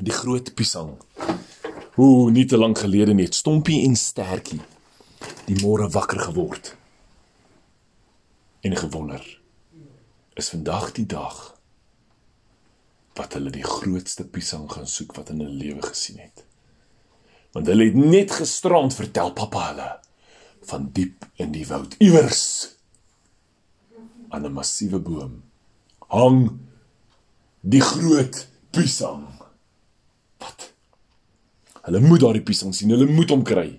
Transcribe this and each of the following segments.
Die groot piesang. Ooh, nie te lank gelede net Stompie en Stertjie die môre wakker geword. En gewonder is vandag die dag wat hulle die grootste piesang gaan soek wat in hulle lewe gesien het. Want hulle het net gisterand vertel pappa hulle van diep in die woud iewers aan 'n massiewe boom hang die groot piesang. Hulle moet daardie piesang sien, hulle moet hom kry.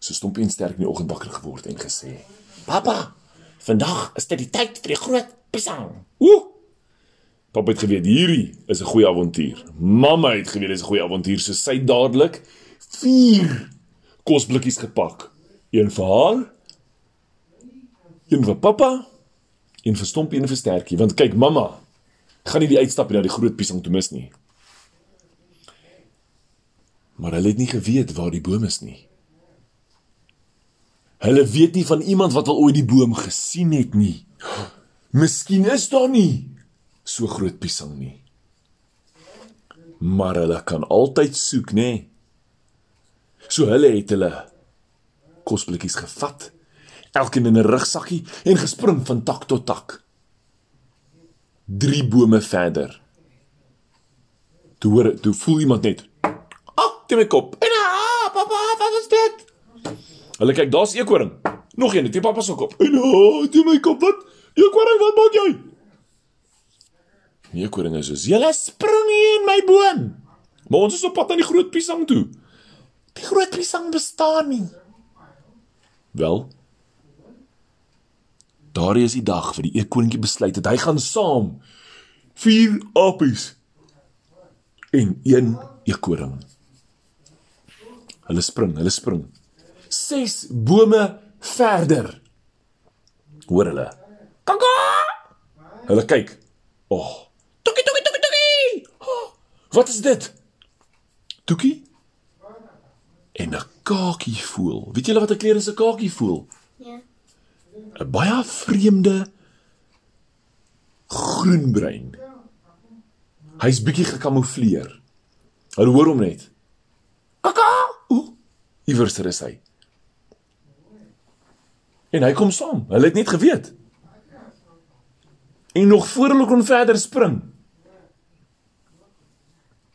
So stomp een sterk in die oggend wakker geword en gesê: "Pappa, vandag is dit die tyd vir die groot piesang." Ooh! Pappa het geweet hierdie is 'n goeie avontuur. Mamma het geweet dit is 'n goeie avontuur, so sy het dadelik 4 kosblikkies gepak. Een vir haar, een vir pappa, een vir Stompie en een vir Stertjie, want kyk mamma gaan nie die uitstap na die groot piesang toe mis nie. Maar hulle het nie geweet waar die boom is nie. Hulle weet nie van iemand wat al ooit die boom gesien het nie. Miskien is daar nie so groot piesang nie. Maar hulle kan altyd soek, nê? So hulle het hulle kosblikkies gevat, elkeen in 'n rugsakkie en gespring van tak tot tak. 3 bome verder. Toe hoor, toe voel iemand net, "Ag, te my kop." En ah, pappa, wat is dit? Hulle kyk, daar's eekoring. Nog een, dit pappa se kop. En ah, te my kop, wat? Eekoring, wat maak jy? Die eekoring is soos, "Julle spring hier in my boom." Maar ons is op pad na die groot piesang toe. Die groot piesang bestaan nie. Wel. Daardie is die dag vir die eekoningie besluit het hy gaan saam vier apies en een eekoring. Hulle spring, hulle spring. 6 bome verder. Hoor hulle. Kaka! Hulle kyk. Oh. Toekie toekie toekie toekie. Oh, wat is dit? Toekie? En 'n kakie voel. Weet julle wat 'n kleer is 'n kakie voel? Ja. 'n Baie vreemde groenbruin. Hy's bietjie gekamoufleer. Hulle hoor hom net. Iewers is hy. En hy kom saam. Hulle het net geweet. En nog voor hulle kon verder spring.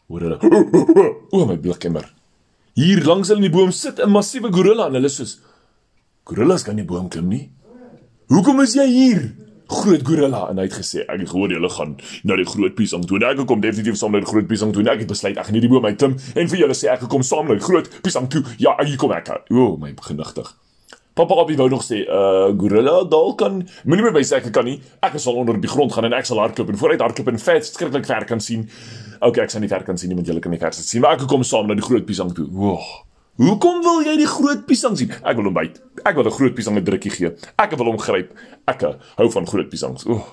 Hoor hulle. O my blikemmer. Hier langs hulle in die boom sit 'n massiewe gorilla en hulle sê: "Gorillas kan nie boom klim nie. Hoekom is jy hier?" Groot gorilla en hy het gesê: "Ek het gehoor julle gaan na die groot piesang toe. En ek kom definitief saam na die groot piesang toe. En ek het besluit ek gaan nie die boom uitklim en vir julle sê ek kom saam na die groot piesang toe. Ja, hier kom ek. O my genigtig. Papa Abby wou nog sê, uh gorilla dalk kan moenie meer by sê ek kan nie. Ek sal onder die grond gaan en ek sal hardloop en vooruit hardloop en vet skrikkelik ver kan sien. Okay, ek sal nie ver kan sien nie want julle kan nie ver sien. Maar ek kom saam na die groot piesang toe. Woah. Hoekom wil jy die groot piesang sien? Ek wil hom byt. Ek wil 'n groot piesang 'n drukkie gee. Ek wil hom gryp. Ek hou van groot piesangs. Ooh.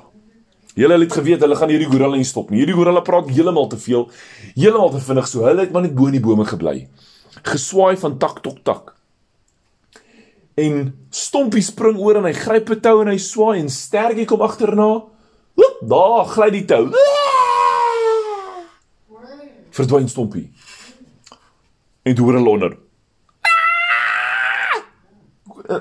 Julle het geweet hulle gaan hierdie gorilla nie stop nie. Hierdie gorilla praat heeltemal te veel. Heeltemal te vinnig so. Hulle het maar net bo in die bome gebly. Geswaai van tak tot tak. En Stompie spring oor en hy gryp 'n tou en hy swaai en Stertjie kom agterna. Oep, daar gly die tou. Verdwyn Stompie. En hoor hulle onder.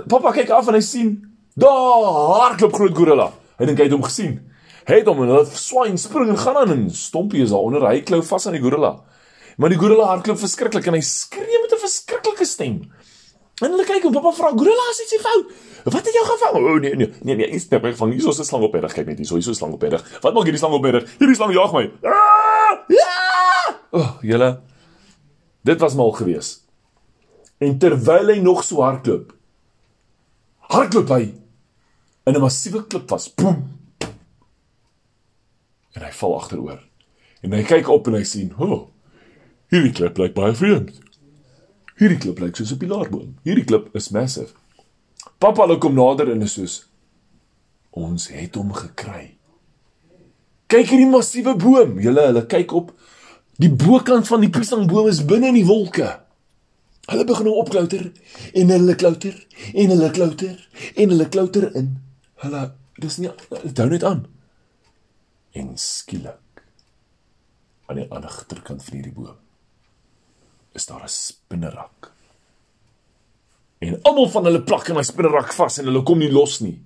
Papa kyk af en hy sien daar hardloop groot gorilla. Hy dink hy het hom gesien. Hy het hom en hulle swaai en spring en gaan aan en Stompie is daar onder. Hy klou vas aan die gorilla. Maar die gorilla hardloop verskriklik en hy skree met 'n verskriklike stem. En hulle kyk en pappa vra: "Gorilla, is iets fout? Wat het jou gevang?" O oh, nee, nee, nee, nee, iets net van hier is 'n slang op reg. Kyk net hier, so hier is 'n slang op reg. Wat maak hierdie slang op reg? Hierdie slang jag my. Ah! Ja! O, oh, julle. Dit was mal gewees. En terwyl hy nog so hardloop, hardloop hy in 'n massiewe klip vas. Boem. En hy val agteroor. En hy kyk op en hy sien, "O, oh, hierdie klip lyk baie vreemd." Hierdie klip lyk soos 'n pilaarboom. Hierdie klip is massive. Pappa hulle kom nader en is soos ons het hom gekry. Kyk hierdie massiewe boom. Julle hulle kyk op. Die bokant van die piesangboom is binne in die wolke. Hulle begin hom opklouter en hulle klouter en hulle klouter en hulle klouter in. Hulle dis nie hou net aan. En skielik aan die ander agterkant van hierdie boom is daar 'n spinnerak. En almal van hulle plak in daai spinnerak vas en hulle kom nie los nie.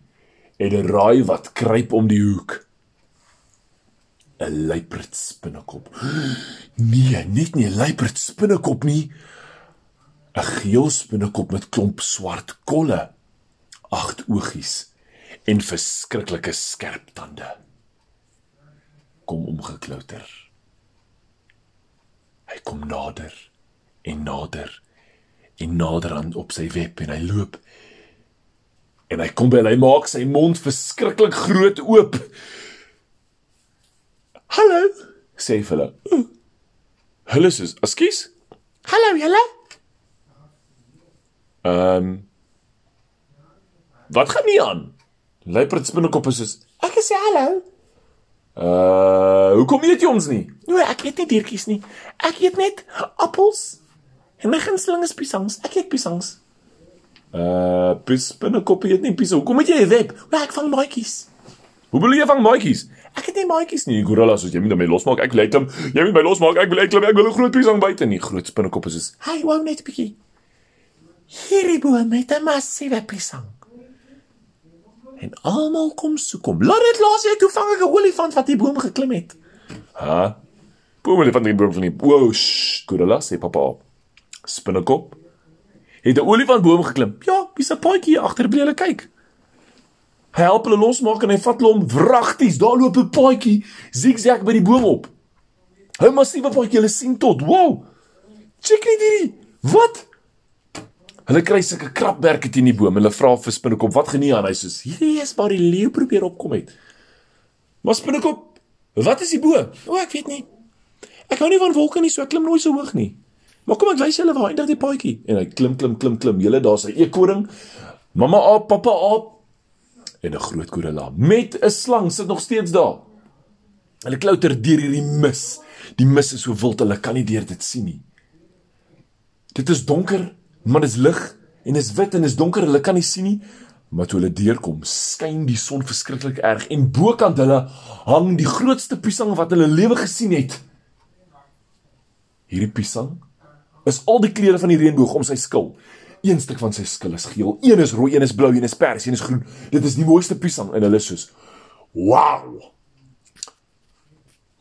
En 'n raai wat kruip om die hoek. 'n Luiperd spinnekop. Nee, net nie 'n luiperd spinnekop nie. 'n Geel spinnekop met klomp swart kolle, agt oogies en verskriklike skerp tande. Kom omgeklouter. Hy kom nader en nader en nader aan op sy web en hy loop. En hy kom by en hy maak sy mond verskriklik groot oop. "Hallo," sê hulle. Hulle sê, "Ekskuus." Hallo julle. Ehm um, Wat gaan nie aan? Luiperd spinnekop is soos, Ek sê hallo. "Uh, hoekom eet jy ons nie?" Nee, ek eet nie diertjies nie. Ek eet net appels. En my gunsteling is piesangs. Ek eet piesangs. Uh, pis spinnekop eet nie pisse. Hoekom het jy 'n web? Maar ek vang maatjies. Hoe bedoel jy vang maatjies? Ek het nie maatjies nie. Nee, gorilla soos jy moet my losmaak. Ek wil uitklim. Jy moet my losmaak. Ek wil uitklim. Ek wil 'n groot piesang buite nie. Groot spinnekop is soos, Hy wou net 'n bietjie. Hierdie boom het 'n massiewe piesang. En almal kom soek hom. Laat dit laat jy toe vang 'n olifant wat die boom geklim het. "Ha? Boom hulle van die boom van die Wow, gorilla sê papa. Spinnekop het 'n olifantboom geklim. Ja, dis 'n paadjie hier agter by hulle kyk. Hy help hulle losmaak en hy vat hulle om wragties. Daar loop 'n paadjie zigzag by die boom op. 'n Massiewe paadjie, hulle sien tot. Wow. Check net hierdie. Wat? Hulle kry sulke krapwerke teen die boom. Hulle vra vir Spinnekop, "Wat nie aan?" Hy sê, "Hierdie is waar die leeu probeer opkom het." Maar Spinnekop, wat is die bo? O, ek weet nie. Ek hou nie van wolke nie, so ek klim nooit so hoog nie. Maar kom ek wys julle waar eindig die paadjie. En hy klim klim klim klim. Julle daar's 'n eekoring. Mamma aap, pappa aap en 'n groot gorilla met 'n slang sit nog steeds daar. Hulle klouter deur hierdie mis. Die mis is so wild, hulle kan nie deur dit sien nie. Dit is donker, maar dit is lig en is wit en is donker, hulle kan nie sien nie. Maar toe hulle deurkom, skyn die son verskriklik erg en bokant hulle hang die grootste piesang wat hulle lewe gesien het. Hierdie piesang is al die kleure van die reënboog om sy skil. Een stuk van sy skil is geel, een is rooi, een is blou, een is pers, een is groen. Dit is die mooiste piesang en hulle soos wow.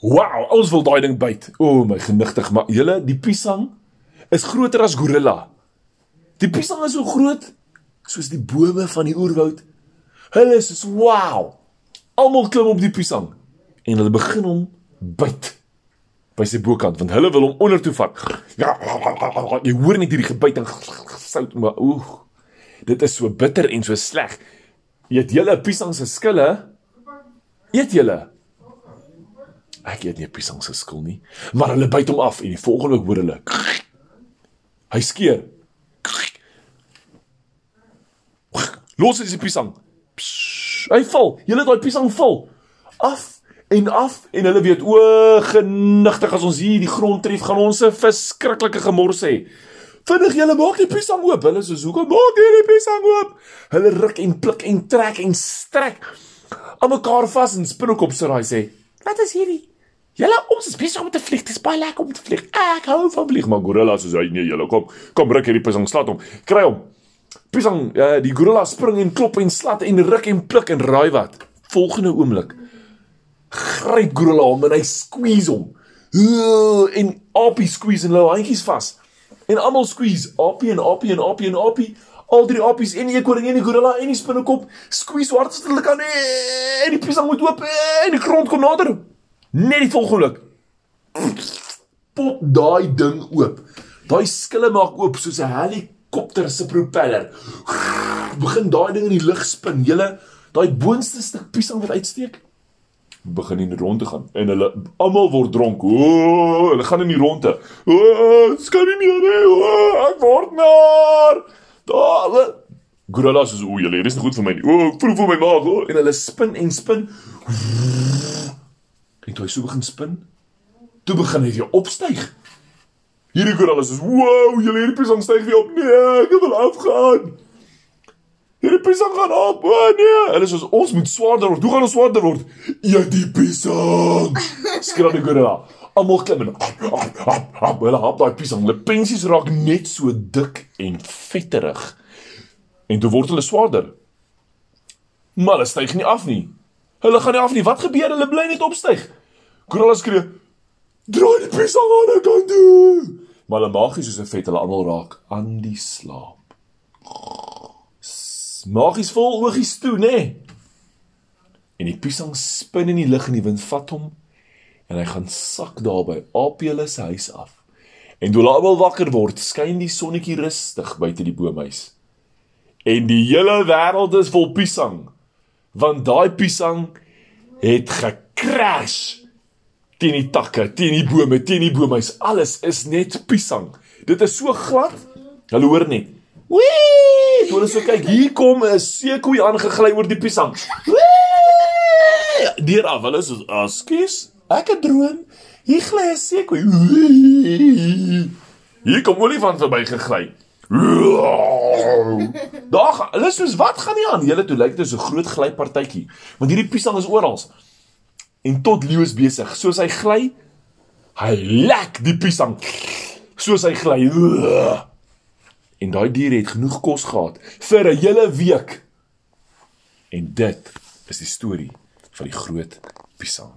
Wow, ons wil daai ding byt. O oh, my genigtig, maar julle, die piesang is groter as gorilla. Die piesang is so groot soos die bome van die oerwoud. Hulle is soos wow. Almal klim op die piesang en hulle begin hom byt by sy bokant want hulle wil hom onder toe vat. Ja, jy hoor net hierdie gebyt en sout maar oeg. Dit is so bitter en so sleg. Eet julle piesang se skille? Eet julle? Ek eet nie piesang se skil nie, maar hulle byt hom af en die volgende hoor hulle. Hy skeer. Los is die piesang. Psh, hy val. Julle daai piesang val af en af en hulle weet o genigtig as ons hier die grond tref gaan ons 'n verskriklike gemors hê. Vinnig julle maak die piesang oop. Hulle sê hoekom maak jy die piesang oop? Hulle ruk en pluk en trek en strek aan mekaar vas en spinnekop sê raai sê, Wat is hierdie? Julle ons is besig om te vlieg. Dit is baie lekker om te vlieg. Ek hou van vlieg maar gorilla sê nee julle kom kom ruk hierdie piesang slat hom. Kry hom. Piesang uh, die gorilla spring en klop en slat en ruk en pluk en raai wat. Volgende oomblik gryp gorilla hom en hy squeeze hom. Uh, en Appie squeeze en hulle handjies vas. En almal squeeze, Appie en Appie en Appie en Appie. Al drie appies en die eekoring en die gorilla en die spinnekop squeeze hard as hulle kan en die piesang moet oop en die grond kom nader. Net die volgende pop daai ding oop. Daai skille maak oop soos 'n helikopter se propeller. Begin daai ding in die lug spin. Julle daai boonste stuk piesang wat uitsteek begin in rond te gaan en hulle almal word dronk. O, hulle gaan in die ronde. O, skan nie meer nie. O, ek word naar. Daar. Gorilla sê o, julle, dit is nie goed vir my nie. O, voel vir my maag. O, en hulle spin en spin. En toe hy so begin spin, toe begin hy weer opstyg. Hierdie gorilla sê, "Wow, julle hierdie piesang styg weer op. Nee, ek wil afgaan." Hierdie piesang gaan op. O nee, hulle sê ons moet swaarder word. Hoe gaan ons swaarder word? Eet die piesang. Skree die gorilla. Almal klim hap, hulle hap daai piesang. Hulle pensies raak net so dik en vetterig. En toe word hulle swaarder. Maar hulle styg nie af nie. Hulle gaan nie af nie. Wat gebeur? Hulle bly net opstyg. Gorilla skree: "Draai die piesang aan die kant toe." Maar hulle magies soos 'n vet, hulle almal raak aan die slaap. Magies vol oogies toe, nê? Nee? En die piesang spin in die lug en die wind vat hom en hy gaan sak daar by Apiele se huis af. En toe hulle almal wakker word, skyn die sonnetjie rustig buite die boomhuis. En die hele wêreld is vol piesang. Want daai piesang het gekrash teen die takke, teen die bome, teen die boomhuis. Alles is net piesang. Dit is so glad. Hulle hoor net. Wee! Toe hulle so kyk, hier kom 'n seekoei aangegly oor die piesang. Wee! Deur af, hulle so, "Ekskuus, ek het droom. Hier gly 'n seekoei." Hier kom olifant verby gegly. Daar, hulle is soos wat gaan nie aan? Julle toe lyk dit so 'n groot glypartytjie. Want hierdie piesang is oral. En tot Leo is besig. Soos hy gly, hy lek die piesang. Soos hy gly. En daai dier het genoeg kos gehad vir 'n hele week. En dit is die storie van die groot piesang.